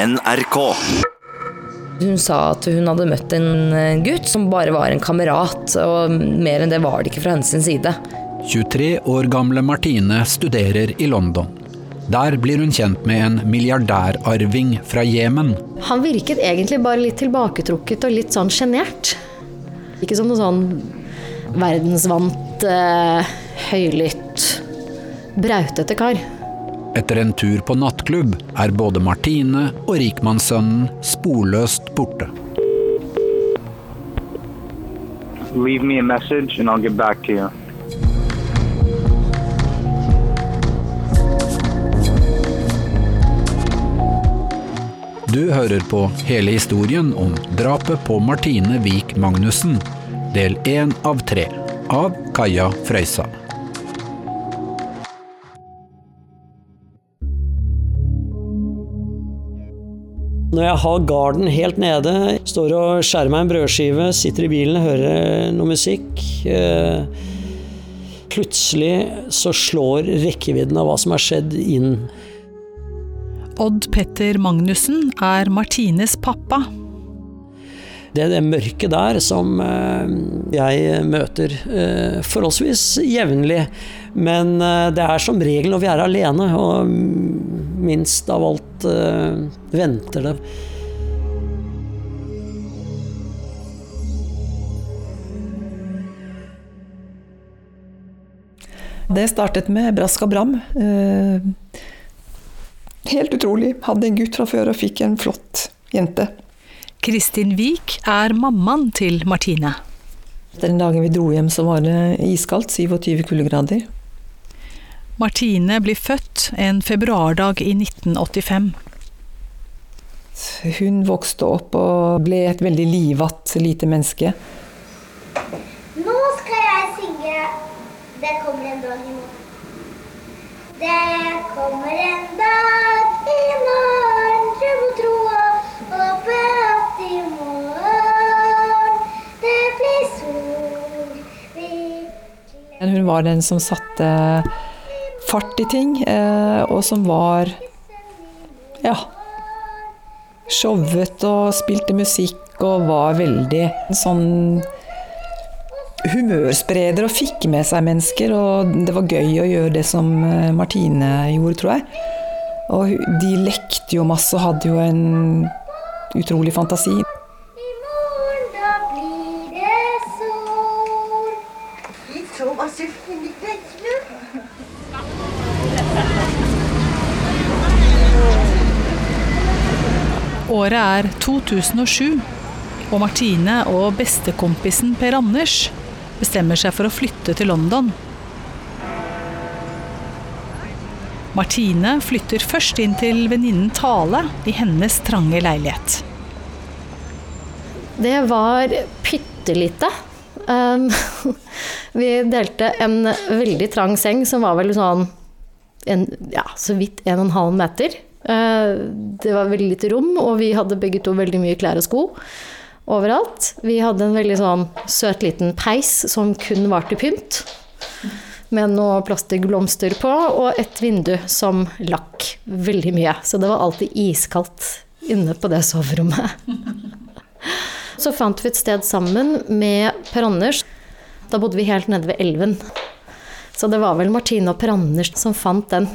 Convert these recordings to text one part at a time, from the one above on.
NRK. Hun sa at hun hadde møtt en eh, gutt som bare var en kamerat, og mer enn det var det ikke fra hennes side. 23 år gamle Martine studerer i London. Der blir hun kjent med en milliardærarving fra Jemen. Han virket egentlig bare litt tilbaketrukket og litt sånn sjenert. Ikke som noen sånn verdensvant, eh, høylytt, brautete kar. Etter en tur på nattklubb er både Martine og rikmannssønnen sporløst borte. Leave me a message and I'll get back to you. Du hører på hele historien om drapet på Martine Vik Magnussen, del én av tre, av Kaja Frøysa. Når jeg har garden helt nede, står og skjærer meg en brødskive, sitter i bilen og hører noe musikk eh, Plutselig så slår rekkevidden av hva som har skjedd, inn. Odd Petter Magnussen er Martines pappa. Det er det mørket der som eh, jeg møter eh, forholdsvis jevnlig. Men eh, det er som regel når vi er alene, og minst av alt venter det. Det startet med brask og bram. Helt utrolig. Hadde en gutt fra før og fikk en flott jente. Kristin Wiik er mammaen til Martine. Den dagen vi dro hjem, så var det iskaldt, 27 kuldegrader. Martine blir født en februardag i 1985. Hun vokste opp og ble et veldig livatt lite menneske. Nå skal jeg synge 'Det kommer en dag i morgen'. Det kommer en dag var den som satte fart i ting, eh, og som var ja showet og spilte musikk og var veldig sånn humørspreder og fikk med seg mennesker. Og det var gøy å gjøre det som eh, Martine gjorde, tror jeg. Og de lekte jo masse og hadde jo en utrolig fantasi. Er 2007, og Martine og bestekompisen Per Anders bestemmer seg for å flytte til London. Martine flytter først inn til venninnen Tale i hennes trange leilighet. Det var bitte lite. Um, vi delte en veldig trang seng som var vel sånn en, ja, så vidt en og en halv meter. Uh, det var veldig lite rom, og vi hadde begge to veldig mye klær og sko overalt. Vi hadde en veldig sånn søt liten peis som kun var til pynt. Med noe plastikkblomster på, og et vindu som lakk veldig mye. Så det var alltid iskaldt inne på det soverommet. Så fant vi et sted sammen med Per Anders. Da bodde vi helt nede ved elven. Så det var vel Martine og Per Anders som fant den.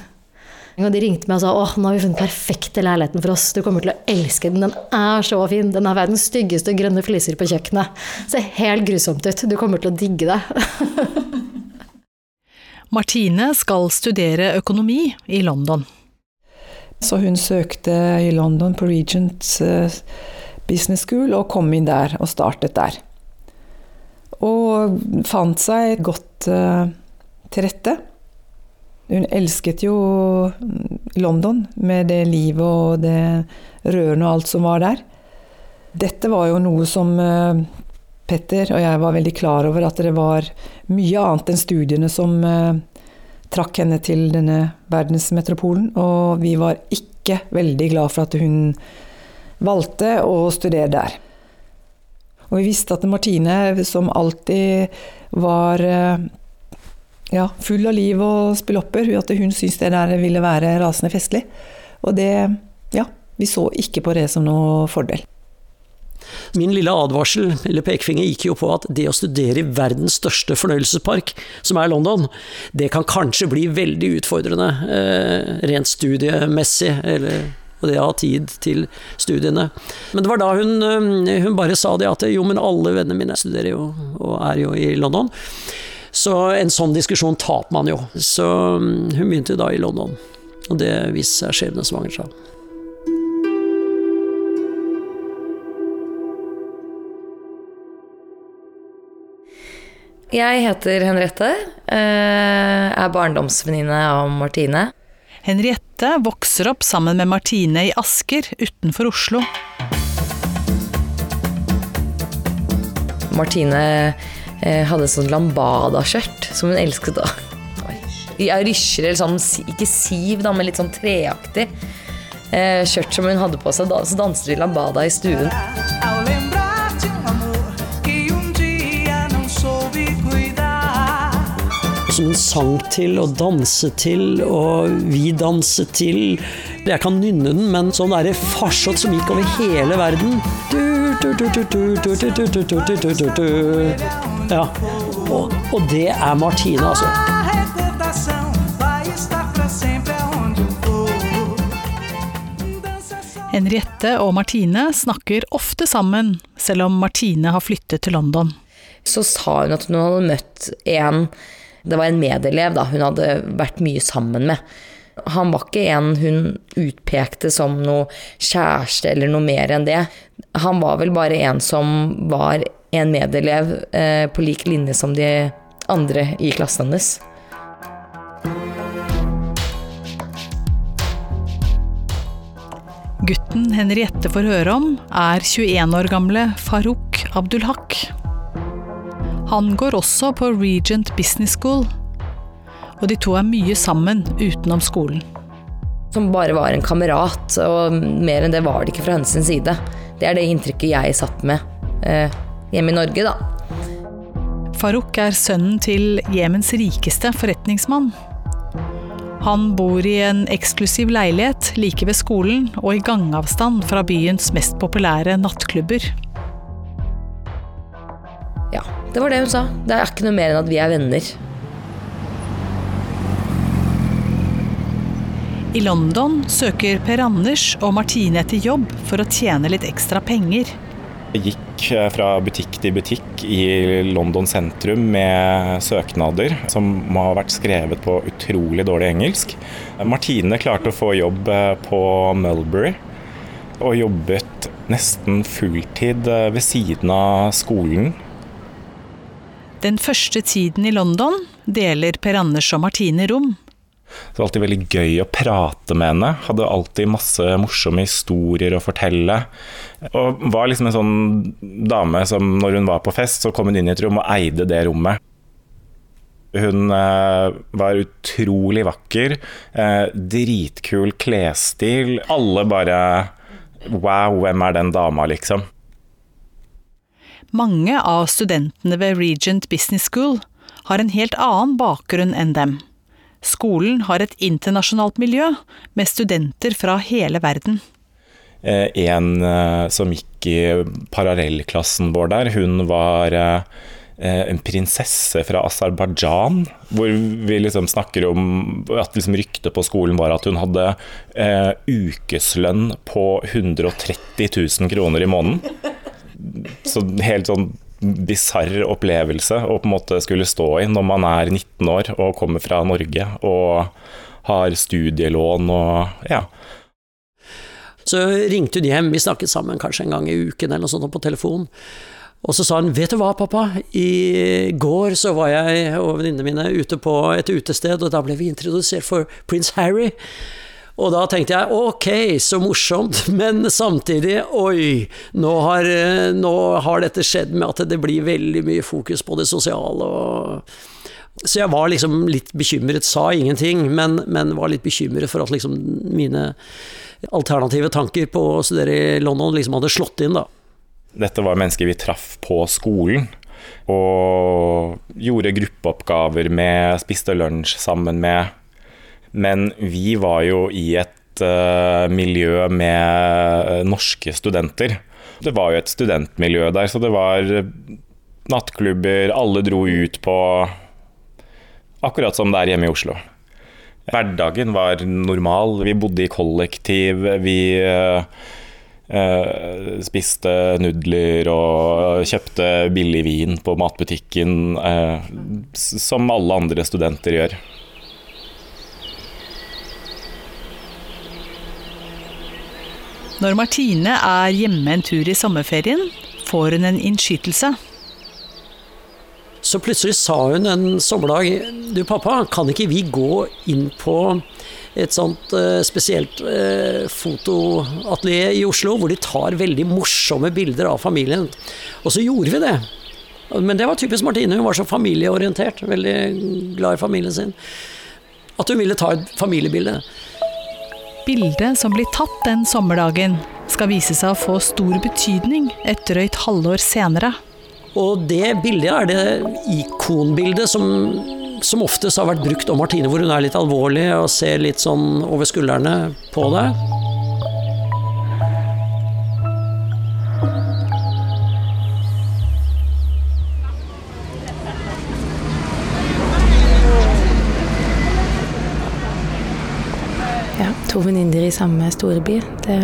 Og de ringte meg og sa åh, nå har vi funnet den perfekte leiligheten for oss. Du kommer til å elske den. Den er så fin. Den har verdens styggeste grønne fliser på kjøkkenet. Ser helt grusomt ut. Du kommer til å digge det. Martine skal studere økonomi i London. Så hun søkte i London på Regent eh, Business School og kom inn der og startet der. Og fant seg godt uh, til rette. Hun elsket jo London med det livet og det rørende og alt som var der. Dette var jo noe som uh, Petter og jeg var veldig klar over, at det var mye annet enn studiene som uh, trakk henne til denne verdensmetropolen. Og vi var ikke veldig glad for at hun valgte å studere der. Og vi visste at Martine, som alltid var ja, full av liv og spillopper, at hun syntes det der ville være rasende festlig. Og det, ja, Vi så ikke på det som noe fordel. Min lille advarsel, eller pekefinger, gikk jo på at det å studere i verdens største fornøyelsespark, som er London, det kan kanskje bli veldig utfordrende eh, rent studiemessig, eller og det å ha tid til studiene. Men det var da hun, eh, hun bare sa det at jo, men alle vennene mine studerer jo og er jo i London. Så en sånn diskusjon taper man jo. Så mm, hun begynte da i London. Og det viste seg skjebnesvangert. Jeg heter Henriette. eh, Er barndomsvenninne av Martine. Henriette vokser opp sammen med Martine i Asker utenfor Oslo. Martine hadde sånn lambada-skjørt som hun elsket da. Ja, rysjer eller sånn, ikke siv, da, men litt sånn treaktig eh, skjørt som hun hadde på seg. Da, så danset vi lambada i stuen. Som hun sang til og danset til, og vi danset til. Jeg kan nynne den, men sånn derre farsott som gikk over hele verden. Du, ja. Og, og, det er Martine, altså. Henriette og Martine snakker ofte sammen, selv om Martine har flyttet til London. Så sa hun at hun hadde møtt en Det var en medelev da, hun hadde vært mye sammen med han var ikke en hun utpekte som noe kjæreste eller noe mer enn det. Han var vel bare en som var en medelev eh, på lik linje som de andre i klassen hennes. Gutten Henriette får høre om, er 21 år gamle Farouk Abdulhak. Han går også på Regent Business School, og de to er mye sammen utenom skolen. Som bare var en kamerat, og mer enn det var det ikke fra hennes side. Det er det inntrykket jeg satt med eh, hjemme i Norge, da. Farouk er sønnen til Jemens rikeste forretningsmann. Han bor i en eksklusiv leilighet like ved skolen og i gangavstand fra byens mest populære nattklubber. Ja, det var det hun sa. Det er ikke noe mer enn at vi er venner. I London søker Per Anders og Martine etter jobb for å tjene litt ekstra penger. Jeg gikk eh, fra butikk til butikk i London sentrum med søknader som må ha vært skrevet på utrolig dårlig engelsk. Martine klarte å få jobb eh, på Mulberry og jobbet nesten fulltid eh, ved siden av skolen. Den første tiden i London deler Per Anders og Martine rom. Det var alltid veldig gøy å prate med henne. Hadde alltid masse morsomme historier å fortelle. Og var liksom en sånn dame som når hun var på fest, så kom hun inn i et rom og eide det rommet. Hun eh, var utrolig vakker. Eh, dritkul klesstil. Alle bare Wow, hvem er den dama, liksom? Mange av studentene ved Regent Business School har en helt annen bakgrunn enn dem. Skolen har et internasjonalt miljø med studenter fra hele verden. Eh, en eh, som gikk i parallellklassen vår der, hun var eh, en prinsesse fra Aserbajdsjan. Hvor vi liksom snakker om at liksom ryktet på skolen var at hun hadde eh, ukeslønn på 130 000 kroner i måneden. Så helt sånn bisarr opplevelse å på en måte skulle stå i når man er 19 år og kommer fra Norge og har studielån og ja. Så ringte hun hjem, vi snakket sammen kanskje en gang i uken eller noe sånt på telefon. Og så sa hun 'vet du hva, pappa, i går så var jeg og venninnene mine ute på et utested, og da ble vi introdusert for prins Harry'. Og da tenkte jeg ok, så morsomt, men samtidig oi, nå har, nå har dette skjedd med at det blir veldig mye fokus på det sosiale. Og så jeg var liksom litt bekymret, sa ingenting, men, men var litt bekymret for at liksom mine alternative tanker på å studere i London liksom hadde slått inn, da. Dette var mennesker vi traff på skolen. Og gjorde gruppeoppgaver med, spiste lunsj sammen med. Men vi var jo i et uh, miljø med norske studenter. Det var jo et studentmiljø der, så det var nattklubber, alle dro ut på Akkurat som det er hjemme i Oslo. Hverdagen var normal. Vi bodde i kollektiv. Vi uh, Uh, spiste nudler og kjøpte billig vin på matbutikken, uh, som alle andre studenter gjør. Når Martine er hjemme en tur i sommerferien, får hun en innskytelse. Så plutselig sa hun en sommerdag Du pappa, kan ikke vi gå inn på et sånt eh, spesielt eh, fotoatelier i Oslo, hvor de tar veldig morsomme bilder av familien. Og så gjorde vi det. Men det var typisk Martine. Hun var så familieorientert. Veldig glad i familien sin. At hun ville ta et familiebilde. Bildet som blir tatt den sommerdagen, skal vise seg å få stor betydning et drøyt halvår senere. Og det bildet er det ikonbildet som, som oftest har vært brukt om Martine, hvor hun er litt alvorlig og ser litt sånn over skuldrene på deg. To venninner i samme storby. Det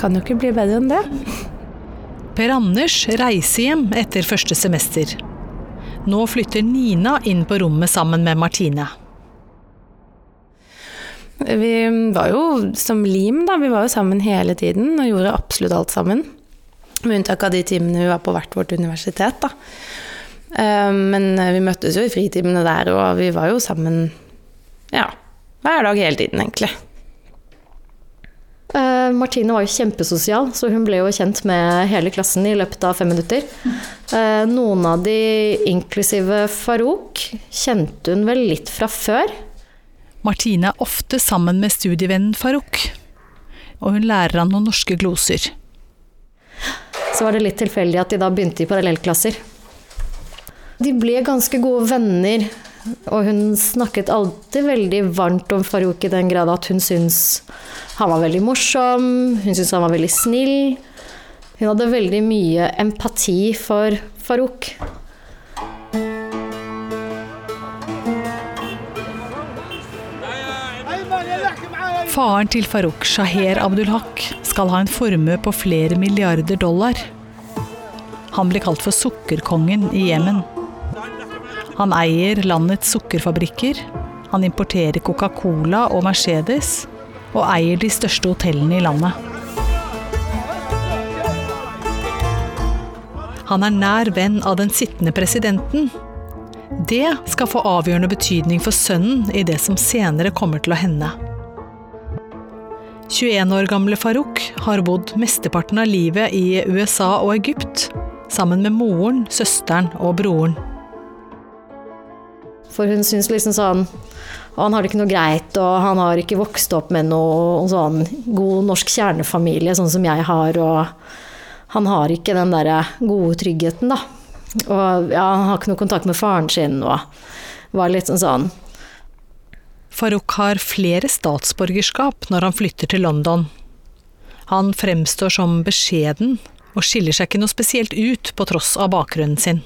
kan jo ikke bli bedre enn det. Per Anders reiser hjem etter første semester. Nå flytter Nina inn på rommet sammen med Martine. Vi var jo som lim, da. Vi var jo sammen hele tiden og gjorde absolutt alt sammen. Med unntak av de timene vi var på hvert vårt universitet, da. Eh, Men vi møttes jo i fritimene der, og vi var jo sammen ja, hver dag hele tiden, egentlig. Eh, Martine var jo kjempesosial, så hun ble jo kjent med hele klassen i løpet av fem minutter. Uh, noen av de, inklusive Farouk, kjente hun vel litt fra før. Martine er ofte sammen med studievennen Farouk, og hun lærer han noen norske gloser. Så var det litt tilfeldig at de da begynte i parallellklasser. De ble ganske gode venner, og hun snakket alltid veldig varmt om Farouk i den grad at hun syntes han var veldig morsom, hun syntes han var veldig snill. Hun hadde veldig mye empati for Farouk. Faren til Farouk, Shaher Abdulhaq, skal ha en formue på flere milliarder dollar. Han ble kalt for sukkerkongen i Jemen. Han eier landets sukkerfabrikker, han importerer Coca-Cola og Mercedes, og eier de største hotellene i landet. Han er nær venn av den sittende presidenten. Det skal få avgjørende betydning for sønnen i det som senere kommer til å hende. 21 år gamle Farouk har bodd mesteparten av livet i USA og Egypt, sammen med moren, søsteren og broren. For hun syns liksom sånn han har det ikke noe greit, og han har ikke vokst opp med noe sånn god norsk kjernefamilie, sånn som jeg har, og han har ikke den derre gode tryggheten, da. Og ja, han har ikke noe kontakt med faren sin, og var litt sånn sånn Farouk har flere statsborgerskap når han flytter til London. Han fremstår som beskjeden, og skiller seg ikke noe spesielt ut på tross av bakgrunnen sin.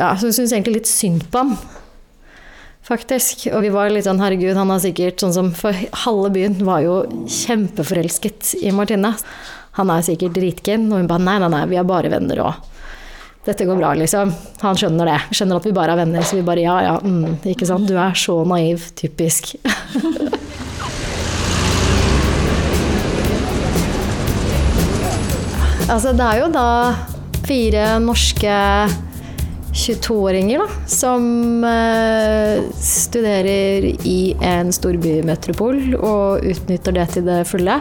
Ja, så syns egentlig litt synd på ham. Faktisk. Og vi var litt sånn, herregud, han har sikkert sånn som For halve byen var jo kjempeforelsket i Martine. Han er sikkert dritkeen. Og hun bare nei, nei, nei, vi er bare venner òg. dette går bra, liksom. Han skjønner det. Skjønner at vi bare er venner, så vi bare ja, ja, mm, ikke sant. Du er så naiv. Typisk. altså, det er jo da fire norske 22-åringer da, som eh, studerer i en storbymetropol og utnytter det til det fulle.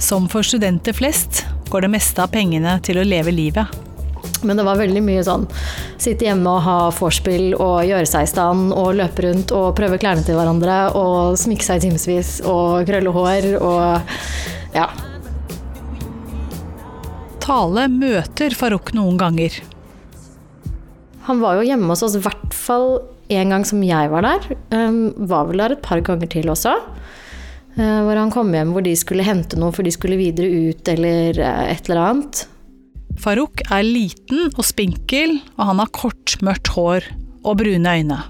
Som for studenter flest går det meste av pengene til å leve livet. Men det var veldig mye sånn sitte hjemme og ha vorspiel og gjøre seg i stand og løpe rundt og prøve klærne til hverandre og sminke seg i timevis og krølle hår og ja. Tale møter Farouk noen ganger. Han var jo hjemme hos oss i hvert fall en gang som jeg var der. Um, var vel der et par ganger til også. Uh, Hvor han kom hjem hvor de skulle hente noe for de skulle videre ut eller uh, et eller annet. Farouk er liten og spinkel, og han har kort, mørkt hår og brune øyne.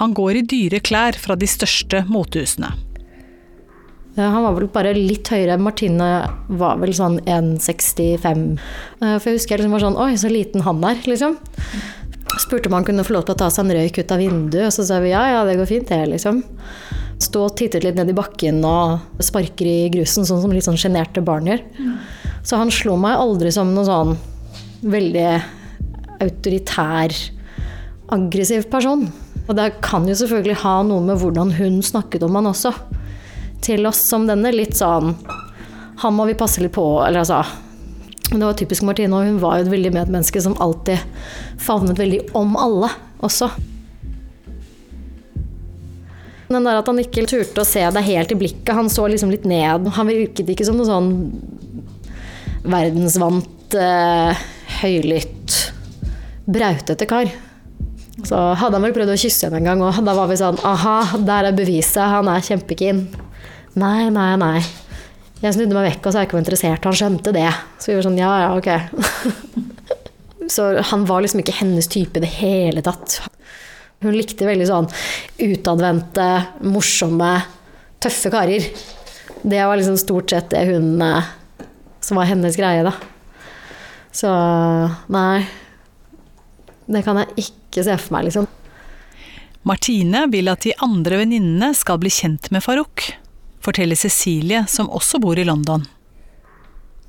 Han går i dyre klær fra de største motehusene. Eh, Han var vel bare litt høyere. Martine var vel sånn 1,65. Eh, For jeg husker jeg liksom var sånn Oi, så liten han er, liksom. Spurte om han kunne få lov til å ta seg en røyk ut av vinduet, og så sa vi ja, ja, det går fint, det, liksom. Stå og tittet litt ned i bakken og sparker i grusen, sånn som litt sånn sjenerte barn gjør. Så han slo meg aldri som noen sånn veldig autoritær, aggressiv person. Og det kan jo selvfølgelig ha noe med hvordan hun snakket om han også. Til oss som denne, litt sånn Han må vi passe litt på, eller altså det var typisk Martine, og hun var jo et veldig medmenneske som alltid favnet veldig om alle også. Den der at han ikke turte å se deg helt i blikket. Han så liksom litt ned. Han virket ikke som noe sånn verdensvant, eh, høylytt, brautete kar. Så hadde han vel prøvd å kysse henne en gang, og da var vi sånn Aha, der er beviset. Han er kjempekeen. Nei, nei, nei. Jeg snudde meg vekk og sa jeg ikke var interessert. Han skjønte det. Så vi var sånn ja, ja, ok. Så han var liksom ikke hennes type i det hele tatt. Hun likte veldig sånn utadvendte, morsomme, tøffe karer. Det var liksom stort sett det hun eh, Som var hennes greie, da. Så nei. Det kan jeg ikke se for meg, liksom. Martine vil at de andre venninnene skal bli kjent med Farouk, forteller Cecilie, som også bor i London.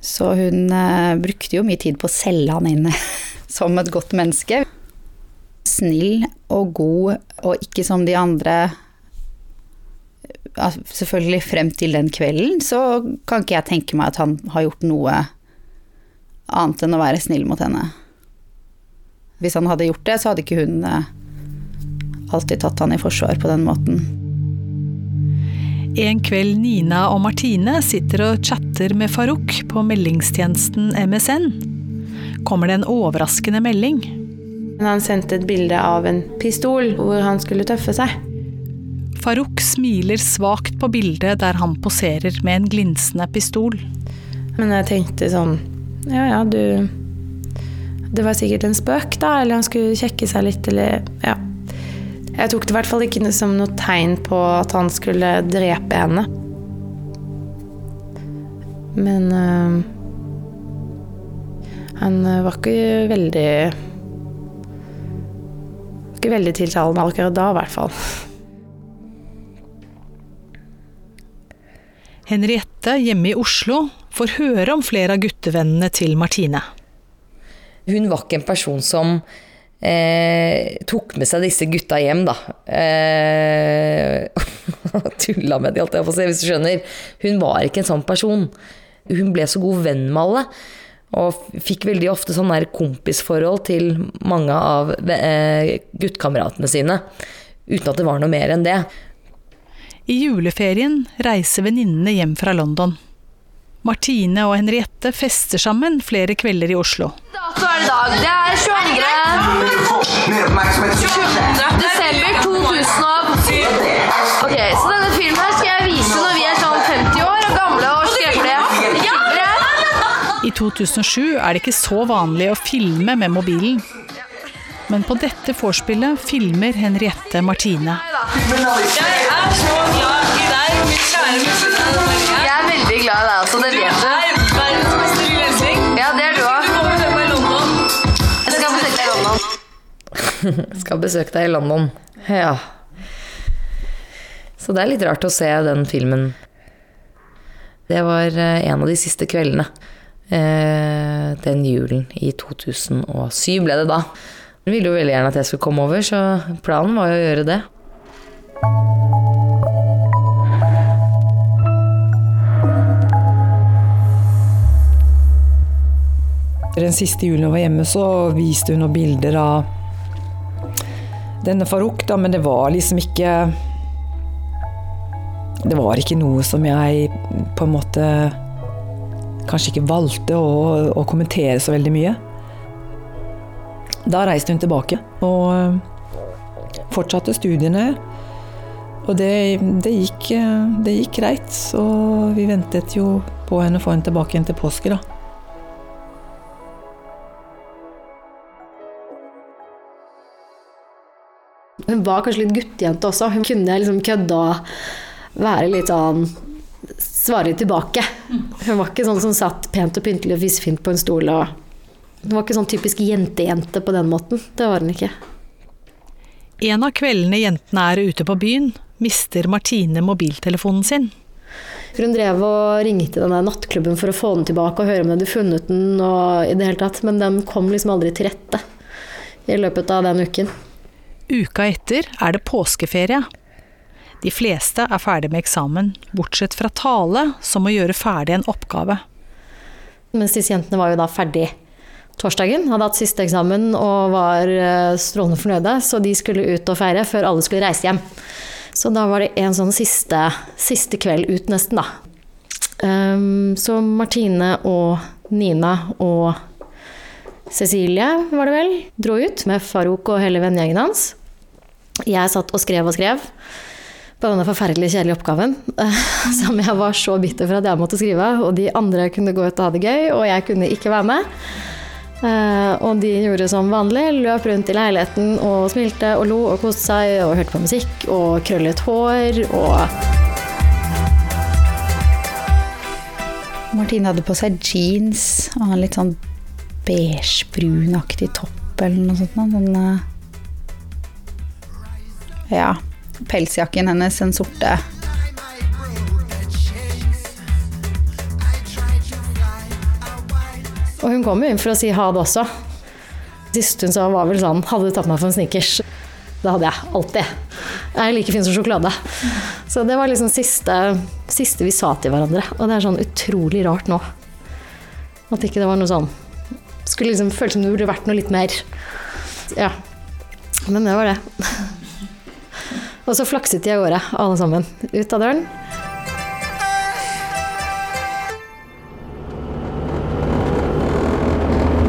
Så hun eh, brukte jo mye tid på å selge han inn som et godt menneske. Snill og god, og ikke som de andre Selvfølgelig frem til den kvelden så kan ikke jeg tenke meg at han har gjort noe annet enn å være snill mot henne. Hvis han hadde gjort det, så hadde ikke hun eh, alltid tatt han i forsvar på den måten. En kveld Nina og Martine sitter og chatter med Farouk på meldingstjenesten MSN, kommer det en overraskende melding. Han sendte et bilde av en pistol hvor han skulle tøffe seg. Farouk smiler svakt på bildet der han poserer med en glinsende pistol. Men jeg tenkte sånn Ja ja, du Det var sikkert en spøk, da. Eller han skulle kjekke seg litt, eller Ja. Jeg tok det i hvert fall ikke som noe tegn på at han skulle drepe henne. Men øh, han var ikke veldig Ikke veldig tiltalende akkurat da, i hvert fall. Henriette hjemme i Oslo får høre om flere av guttevennene til Martine. Hun var ikke en person som eh, tok med seg disse gutta hjem, da. Eh, Tulla med de, alt jeg får se, hvis du skjønner. Hun var ikke en sånn person. Hun ble så god venn med alle. Og fikk veldig ofte sånn der kompisforhold til mange av eh, guttkameratene sine. Uten at det var noe mer enn det. I juleferien reiser venninnene hjem fra London. Martine og Henriette fester sammen flere kvelder i Oslo. Dato er det i dag. Det er 22. 22. desember 2007. Ok, så denne filmen her skal jeg vise når vi er sånn 50 år og gamle og skrevelige. I 2007 er det ikke så vanlig å filme med mobilen. Men på dette vorspielet filmer Henriette Martine. Jeg er så glad i deg, min kjære musik. Jeg er også, det vet du. Verdens beste lille. Ja, det er du òg. Du kommer til meg i London. Jeg skal besøke deg i London. Skal besøke deg i London. Ja. Så det er litt rart å se den filmen. Det var eh, en av de siste kveldene. Eh, Den julen i 2007 ble det da. Hun ville jo veldig gjerne at jeg skulle komme over, så planen var jo å gjøre det. Den siste julen hun var hjemme, så viste hun noen bilder av denne Farouk, da, men det var liksom ikke Det var ikke noe som jeg på en måte kanskje ikke valgte å, å kommentere så veldig mye. Da reiste hun tilbake og fortsatte studiene. Og det, det, gikk, eh, det gikk greit, så vi ventet jo på henne å få henne tilbake igjen til påske, da. Hun var kanskje litt guttejente også. Hun kunne liksom og være litt sånn Svare tilbake. Hun var ikke sånn som satt pent og pyntelig og fisefint på en stol. Og hun var ikke sånn typisk jentejente på den måten. Det var hun ikke. En av kveldene jentene er ute på byen, mister Martine mobiltelefonen sin. Hun drev og ringte den der nattklubben for å få den tilbake og høre om de hadde funnet den. Og i det hele tatt, men den kom liksom aldri til rette i løpet av den uken. Uka etter er det påskeferie. De fleste er ferdig med eksamen, bortsett fra Tale, som må gjøre ferdig en oppgave. Mens disse jentene var jo da ferdig torsdagen, hadde hatt siste eksamen og var eh, strålende fornøyde, så de skulle ut og feire før alle skulle reise hjem. Så da var det en sånn siste, siste kveld ut, nesten, da. Um, så Martine og Nina og Cecilie, var det vel, dro ut med Farouk og hele vennegjengen hans. Jeg satt og skrev og skrev på denne forferdelig kjedelige oppgaven som jeg var så bitter for at jeg måtte skrive. Og de andre kunne gå ut og ha det gøy, og jeg kunne ikke være med. Uh, og de gjorde som vanlig, løp rundt i leiligheten og smilte og lo og koste seg og hørte på musikk og krøllet hår og Martine hadde på seg jeans og en litt sånn beigebrunaktig topp eller noe sånt. Den, ja, pelsjakken hennes, den sorte. Og hun kom jo inn for å si ha det også. Sist hun sa var vel sånn Hadde du tatt meg for en snickers? Det hadde jeg. Alltid. Jeg er like fin som sjokolade. Så det var liksom siste, siste vi sa til hverandre. Og det er sånn utrolig rart nå. At ikke det var noe sånn Skulle liksom føles som det burde vært noe litt mer. Ja. Men det var det. Og så flakset de av gårde, alle sammen. Ut av døren.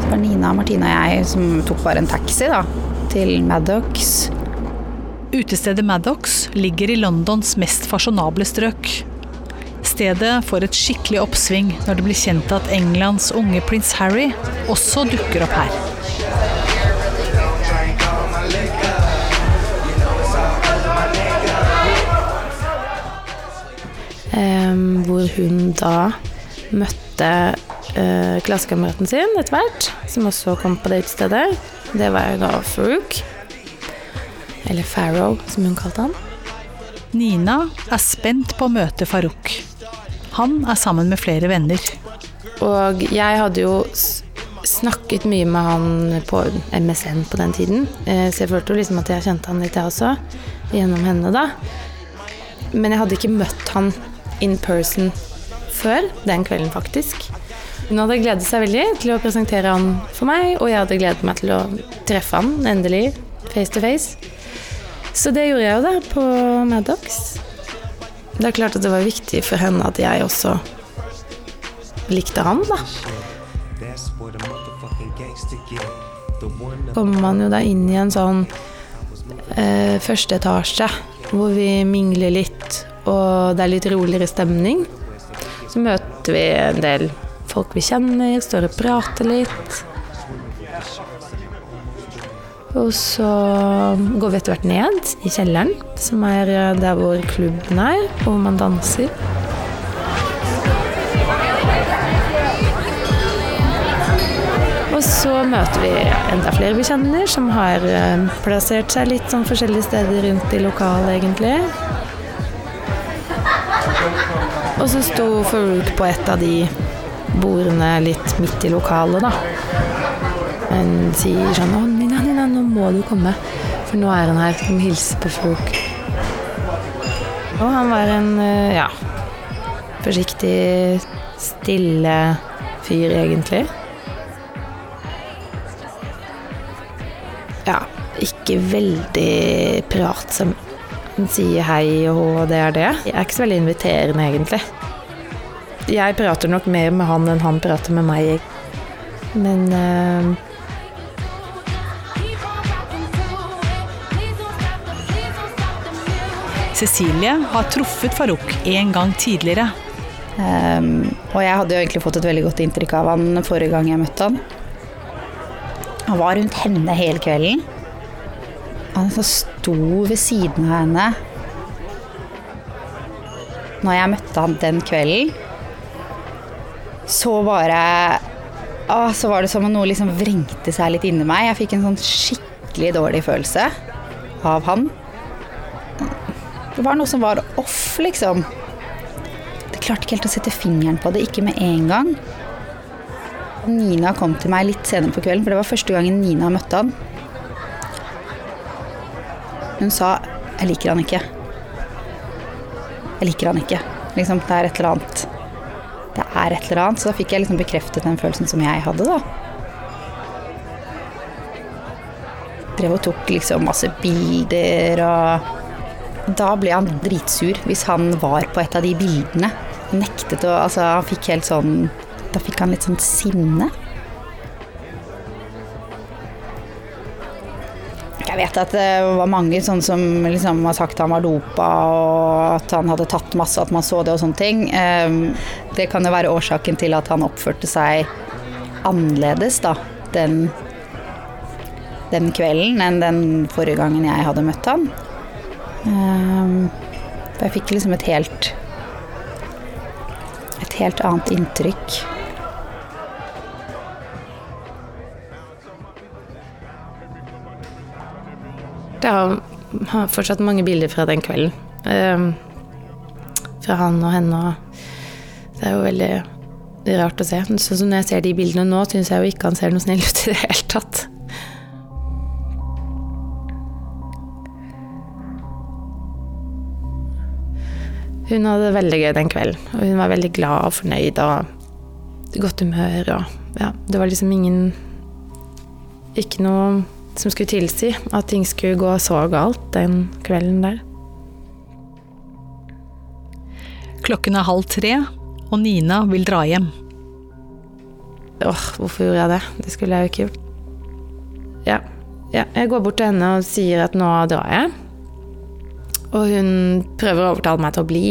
Så var Nina, Martine og jeg som tok bare en taxi da, til Maddox. Utestedet Maddox ligger i Londons mest fasjonable strøk. Stedet får et skikkelig oppsving når det blir kjent at Englands unge prins Harry også dukker opp her. Hvor hun da møtte eh, klassekameraten sin etter hvert, som også kom på det utestedet. Det var da Farouk. Eller Farrow, som hun kalte han. Nina er spent på å møte Farouk. Han er sammen med flere venner. Og jeg hadde jo snakket mye med han på MSN på den tiden, eh, så jeg følte jo liksom at jeg kjente han litt, jeg også, gjennom henne, da. Men jeg hadde ikke møtt han in person før den kvelden, faktisk. Hun hadde gledet seg veldig til å presentere han for meg, og jeg hadde gledet meg til å treffe han endelig, face to face. Så det gjorde jeg jo da, på Maddox. Det er klart at det var viktig for henne at jeg også likte han, da. Kommer man jo da inn i en sånn eh, første etasje hvor vi mingler litt, og det er litt roligere stemning. Så møter vi en del folk vi kjenner, står og prater litt. Og så går vi etter hvert ned i kjelleren, som er der hvor klubben er, hvor man danser. Og så møter vi enda flere vi kjenner, som har eh, plassert seg litt sånn forskjellige steder rundt i lokalet, egentlig. Og så sto Farouk på et av de bordene litt midt i lokalet, da. Men sier sånn 'Å, Nina, Nina, nå må du komme', for nå er han her. Må hilse på Farouk. Og han var en, eh, ja Forsiktig, stille fyr, egentlig. Ja, ikke veldig pratsom. Han sier hei og det er det. Jeg er ikke så veldig inviterende, egentlig. Jeg prater nok mer med han enn han prater med meg. Men eh, Cecilie har truffet Farouk en gang tidligere. Um, og jeg hadde jo egentlig fått et veldig godt inntrykk av han forrige gang jeg møtte han. Han var rundt henne hele kvelden. Han så sto ved siden av henne. Når jeg møtte han den kvelden, så bare å, Så var det som om noe liksom vrengte seg litt inni meg. Jeg fikk en sånn skikkelig dårlig følelse av han. Det var noe som var off, liksom. Jeg klarte ikke helt å sette fingeren på det, ikke med en gang. Nina kom til meg litt senere på kvelden, for det var første gangen Nina møtte han. Hun sa 'jeg liker han ikke'. Jeg liker han ikke. Liksom, det er et eller annet. Det er et eller annet. Så da fikk jeg liksom bekreftet den følelsen som jeg hadde, da. Drev og tok liksom masse bilder og Da ble han dritsur hvis han var på et av de bildene. Nektet å Altså, han fikk helt sånn Da fikk han litt sånn sinne. Jeg vet at det var mange sånn som liksom har sagt han var dopa og at han hadde tatt masse, at man så det og sånne ting. Ehm, Det kan jo være årsaken til at han oppførte seg annerledes da, den, den kvelden enn den forrige gangen jeg hadde møtt han. Ehm, jeg fikk liksom et helt et helt annet inntrykk. Jeg har, fortsatt mange bilder fra den kvelden. Eh, fra han og henne. Og det er jo veldig rart å se. Sånn som når jeg ser de bildene nå, syns jeg jo ikke han ser noe snill ut i det hele tatt. Hun hadde det veldig gøy den kvelden. Og hun var veldig glad og fornøyd og godt humør. Og ja, det var liksom ingen Ikke noe som skulle tilsi at ting skulle gå så galt den kvelden der. Klokken er halv tre, og Nina vil dra hjem. Åh, hvorfor gjorde jeg det? Det skulle jeg jo ikke gjort. Ja, ja, jeg går bort til henne og sier at nå drar jeg. Og hun prøver å overtale meg til å bli.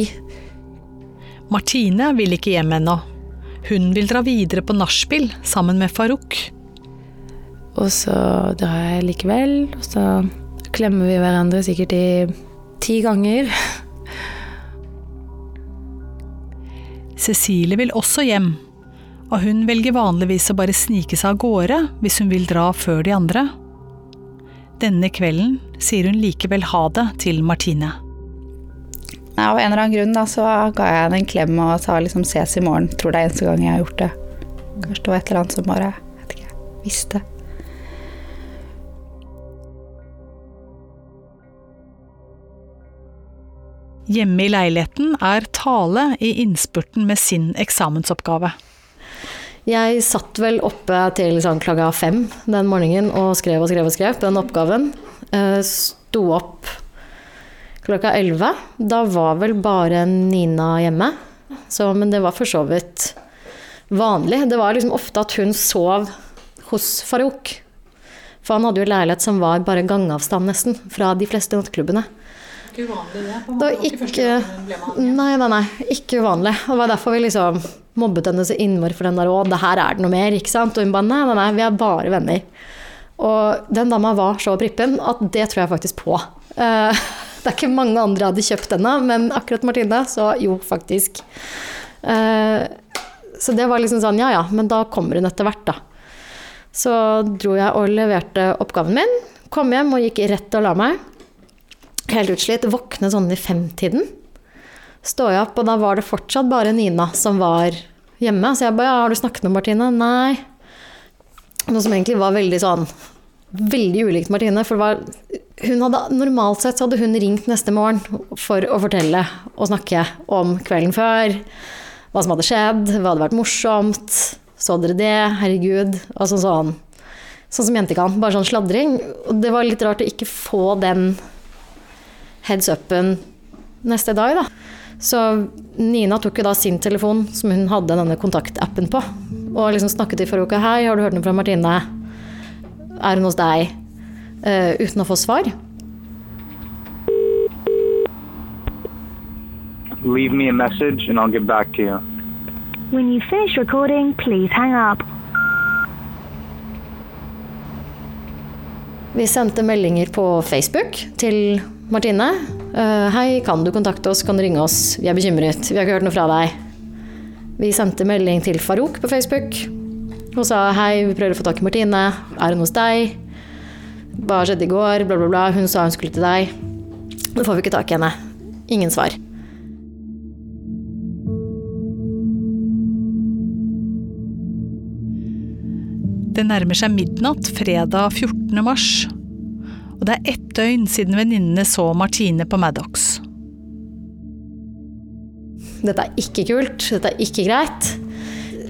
Martine vil ikke hjem ennå. Hun vil dra videre på nachspiel sammen med Farouk. Og så drar jeg likevel, og så klemmer vi hverandre sikkert i ti ganger. Cecilie vil også hjem, og hun velger vanligvis å bare snike seg av gårde hvis hun vil dra før de andre. Denne kvelden sier hun likevel ha det til Martine. Ja, av en eller annen grunn da, så ga jeg henne en klem og sa liksom ses i morgen. Tror det er eneste gang jeg har gjort det. Kanskje det var et eller annet som bare jeg vet ikke, visste. Hjemme i leiligheten er Tale i innspurten med sin eksamensoppgave. Jeg satt vel oppe til sånn klokka fem den morgenen og skrev og skrev og skrev på den oppgaven. Eh, Sto opp klokka elleve. Da var vel bare Nina hjemme. Så, men det var for så vidt vanlig. Det var liksom ofte at hun sov hos Farouk. For han hadde jo leilighet som var bare gangavstand nesten fra de fleste nattklubbene. Ikke uvanlig det. Det var ikke Nei, nei, nei. Ikke uvanlig. Det var derfor vi liksom mobbet henne så innmari for den der 'Å, det her er det noe mer', ikke sant? Og hun bare 'Nei, nei, nei, vi er bare venner'. Og den dama var så prippen at det tror jeg faktisk på. Eh, Det er ikke mange andre hadde kjøpt denne, men akkurat Martine, så jo, faktisk. Eh, Så det var liksom sånn, ja ja, men da kommer hun etter hvert, da. Så dro jeg og leverte oppgaven min, kom hjem og gikk rett og la meg. Helt utslitt. Våkne sånn i femtiden. Står jeg opp, og da var det fortsatt bare Nina som var hjemme. Så jeg bare ja, 'Har du snakket med Martine?' Nei. Noe som egentlig var veldig sånn Veldig ulikt Martine. For var, hadde, normalt sett så hadde hun ringt neste morgen for å fortelle og snakke om kvelden før. Hva som hadde skjedd, hva hadde vært morsomt. Så dere det? Herregud. Altså sånn, sånn som jenter kan. Bare sånn sladring. Og det var litt rart å ikke få den heads upen neste dag, da. Så Nina tok jo da sin telefon, som hun hadde denne kontaktappen på, og liksom snakket til uke. 'Hei, har du hørt noe fra Martine? Er hun hos deg?' Uh, uten å få svar. Leave me a message and I'll get back to you. When you finish recording, please hang up. Vi sendte meldinger på Facebook til Martine. Eh, Hei, kan du kontakte oss, kan du ringe oss? Vi er bekymret, vi har ikke hørt noe fra deg. Vi sendte melding til Farouk på Facebook og sa hei, vi prøver å få tak i Martine. Er hun hos deg? Hva skjedde i går? Bla, bla, bla. Hun sa hun skulle til deg. Nå får vi ikke tak i henne. Ingen svar. Det nærmer seg midnatt fredag 14. mars, og det er ett døgn siden venninnene så Martine på Maddox. Dette er ikke kult, dette er ikke greit.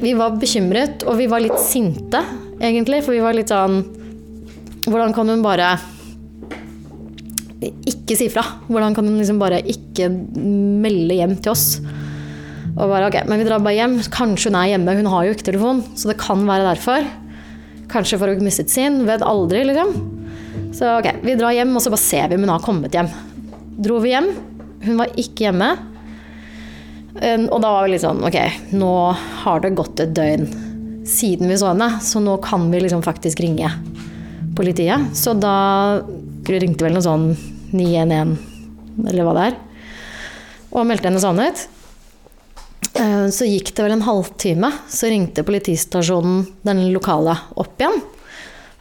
Vi var bekymret, og vi var litt sinte, egentlig, for vi var litt sånn Hvordan kan hun bare ikke si fra? Hvordan kan hun liksom bare ikke melde hjem til oss? Og bare, ok, men vi drar bare hjem. Kanskje hun er hjemme, hun har jo ikke telefon, så det kan være derfor. Kanskje for å ha mistet sin, vet aldri, liksom. Så ok, vi drar hjem, og så bare ser vi om hun har kommet hjem. Dro vi hjem, hun var ikke hjemme. Eh, Og da var vi litt sånn, ok, nå har det gått et døgn siden vi så henne, så nå kan vi liksom faktisk ringe politiet. Så da ringte vel noe sånn 911, eller hva det er, og meldte henne savnet. Eh, Så gikk det vel en halvtime, så ringte politistasjonen den lokale opp igjen.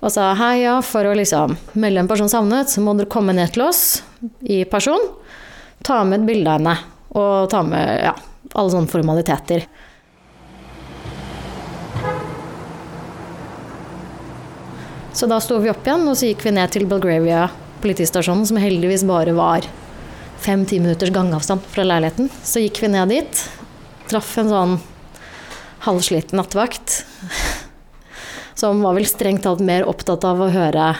Og sa hei, ja, for å liksom melde en person savnet, så må dere komme ned til oss i person. Ta med et bilde av henne, og ta med ja, alle sånne formaliteter. Så da sto vi opp igjen, og så gikk vi ned til Belgravia politistasjonen, som heldigvis bare var fem-ti minutters gangavstand fra leiligheten. Så gikk vi ned dit, traff en sånn halvsliten nattevakt, som var vel strengt talt mer opptatt av å høre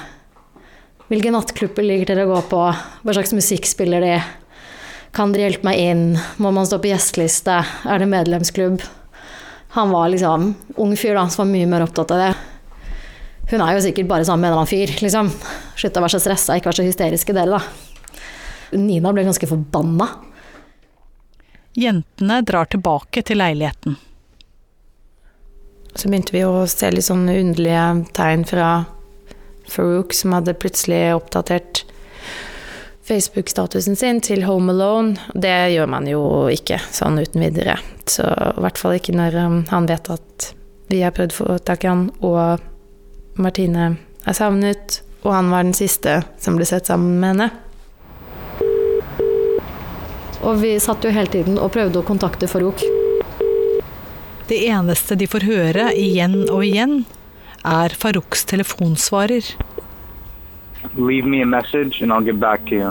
hvilke nattklubber liker dere å gå på, hva slags musikk spiller de, kan dere hjelpe meg inn, må man stå på gjesteliste, er det medlemsklubb? Han var liksom ung fyr da, som var mye mer opptatt av det. Hun er jo sikkert bare sammen med en eller annen fyr, liksom. Slutt å være så stressa, ikke være så hysteriske dere, da. Nina ble ganske forbanna. Jentene drar tilbake til leiligheten. Så begynte vi å se litt sånne underlige tegn fra Farouk, som hadde plutselig oppdatert Facebook-statusen sin til Home Alone. Det gjør man jo ikke sånn uten videre. Så i hvert fall ikke når um, han vet at vi har prøvd å få tak i han, og Martine er savnet, og han var den siste som ble sett sammen med henne. Og vi satt jo hele tiden og prøvde å kontakte Farouk. Det eneste de får høre igjen og igjen, er Farouks telefonsvarer. Leave me a message and I'll get back to you.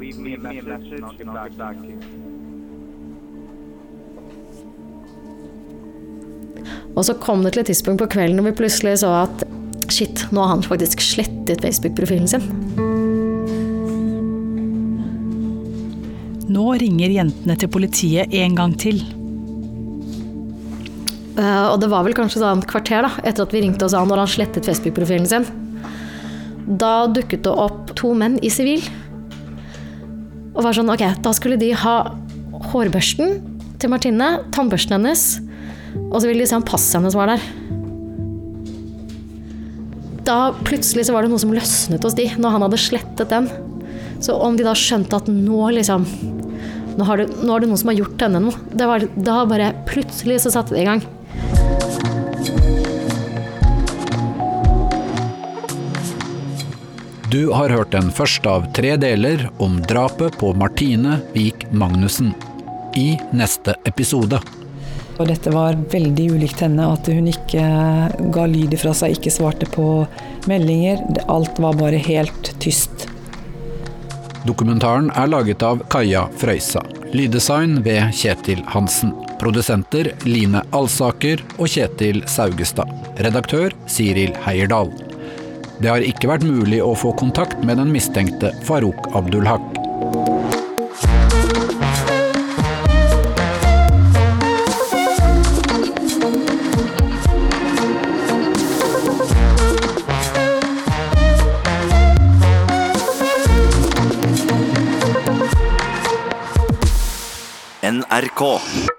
Leave me a message and I'll get back to you. Og så kom det til et tidspunkt på kvelden hvor vi plutselig så at shit, nå har han faktisk slettet Facebook-profilen sin. Nå ringer jentene til politiet en gang til. Eh, og det var vel kanskje sånn et kvarter da, etter at vi ringte og sa når han slettet Facebook-profilen sin. Da dukket det opp to menn i sivil. Og var sånn, ok, da skulle de ha hårbørsten til Martine, tannbørsten hennes, og så ville de se om passet hennes var der. Da plutselig så var det noe som løsnet hos de, når han hadde slettet den. Så om de da skjønte at nå liksom Nå, har det, nå er det noen som har gjort henne noe. Var, da bare plutselig så satte det i gang. Du har hørt den første av tre deler om drapet på Martine Vik Magnussen. I neste episode. Og dette var veldig ulikt henne, at hun ikke ga lyd fra seg, ikke svarte på meldinger. Alt var bare helt tyst. Dokumentaren er laget av Kaja Frøysa. Lyddesign ved Kjetil Hansen. Produsenter Line Alsaker og Kjetil Saugestad. Redaktør Siril Heierdal. Det har ikke vært mulig å få kontakt med den mistenkte Farouk Abdulhaq. NRK.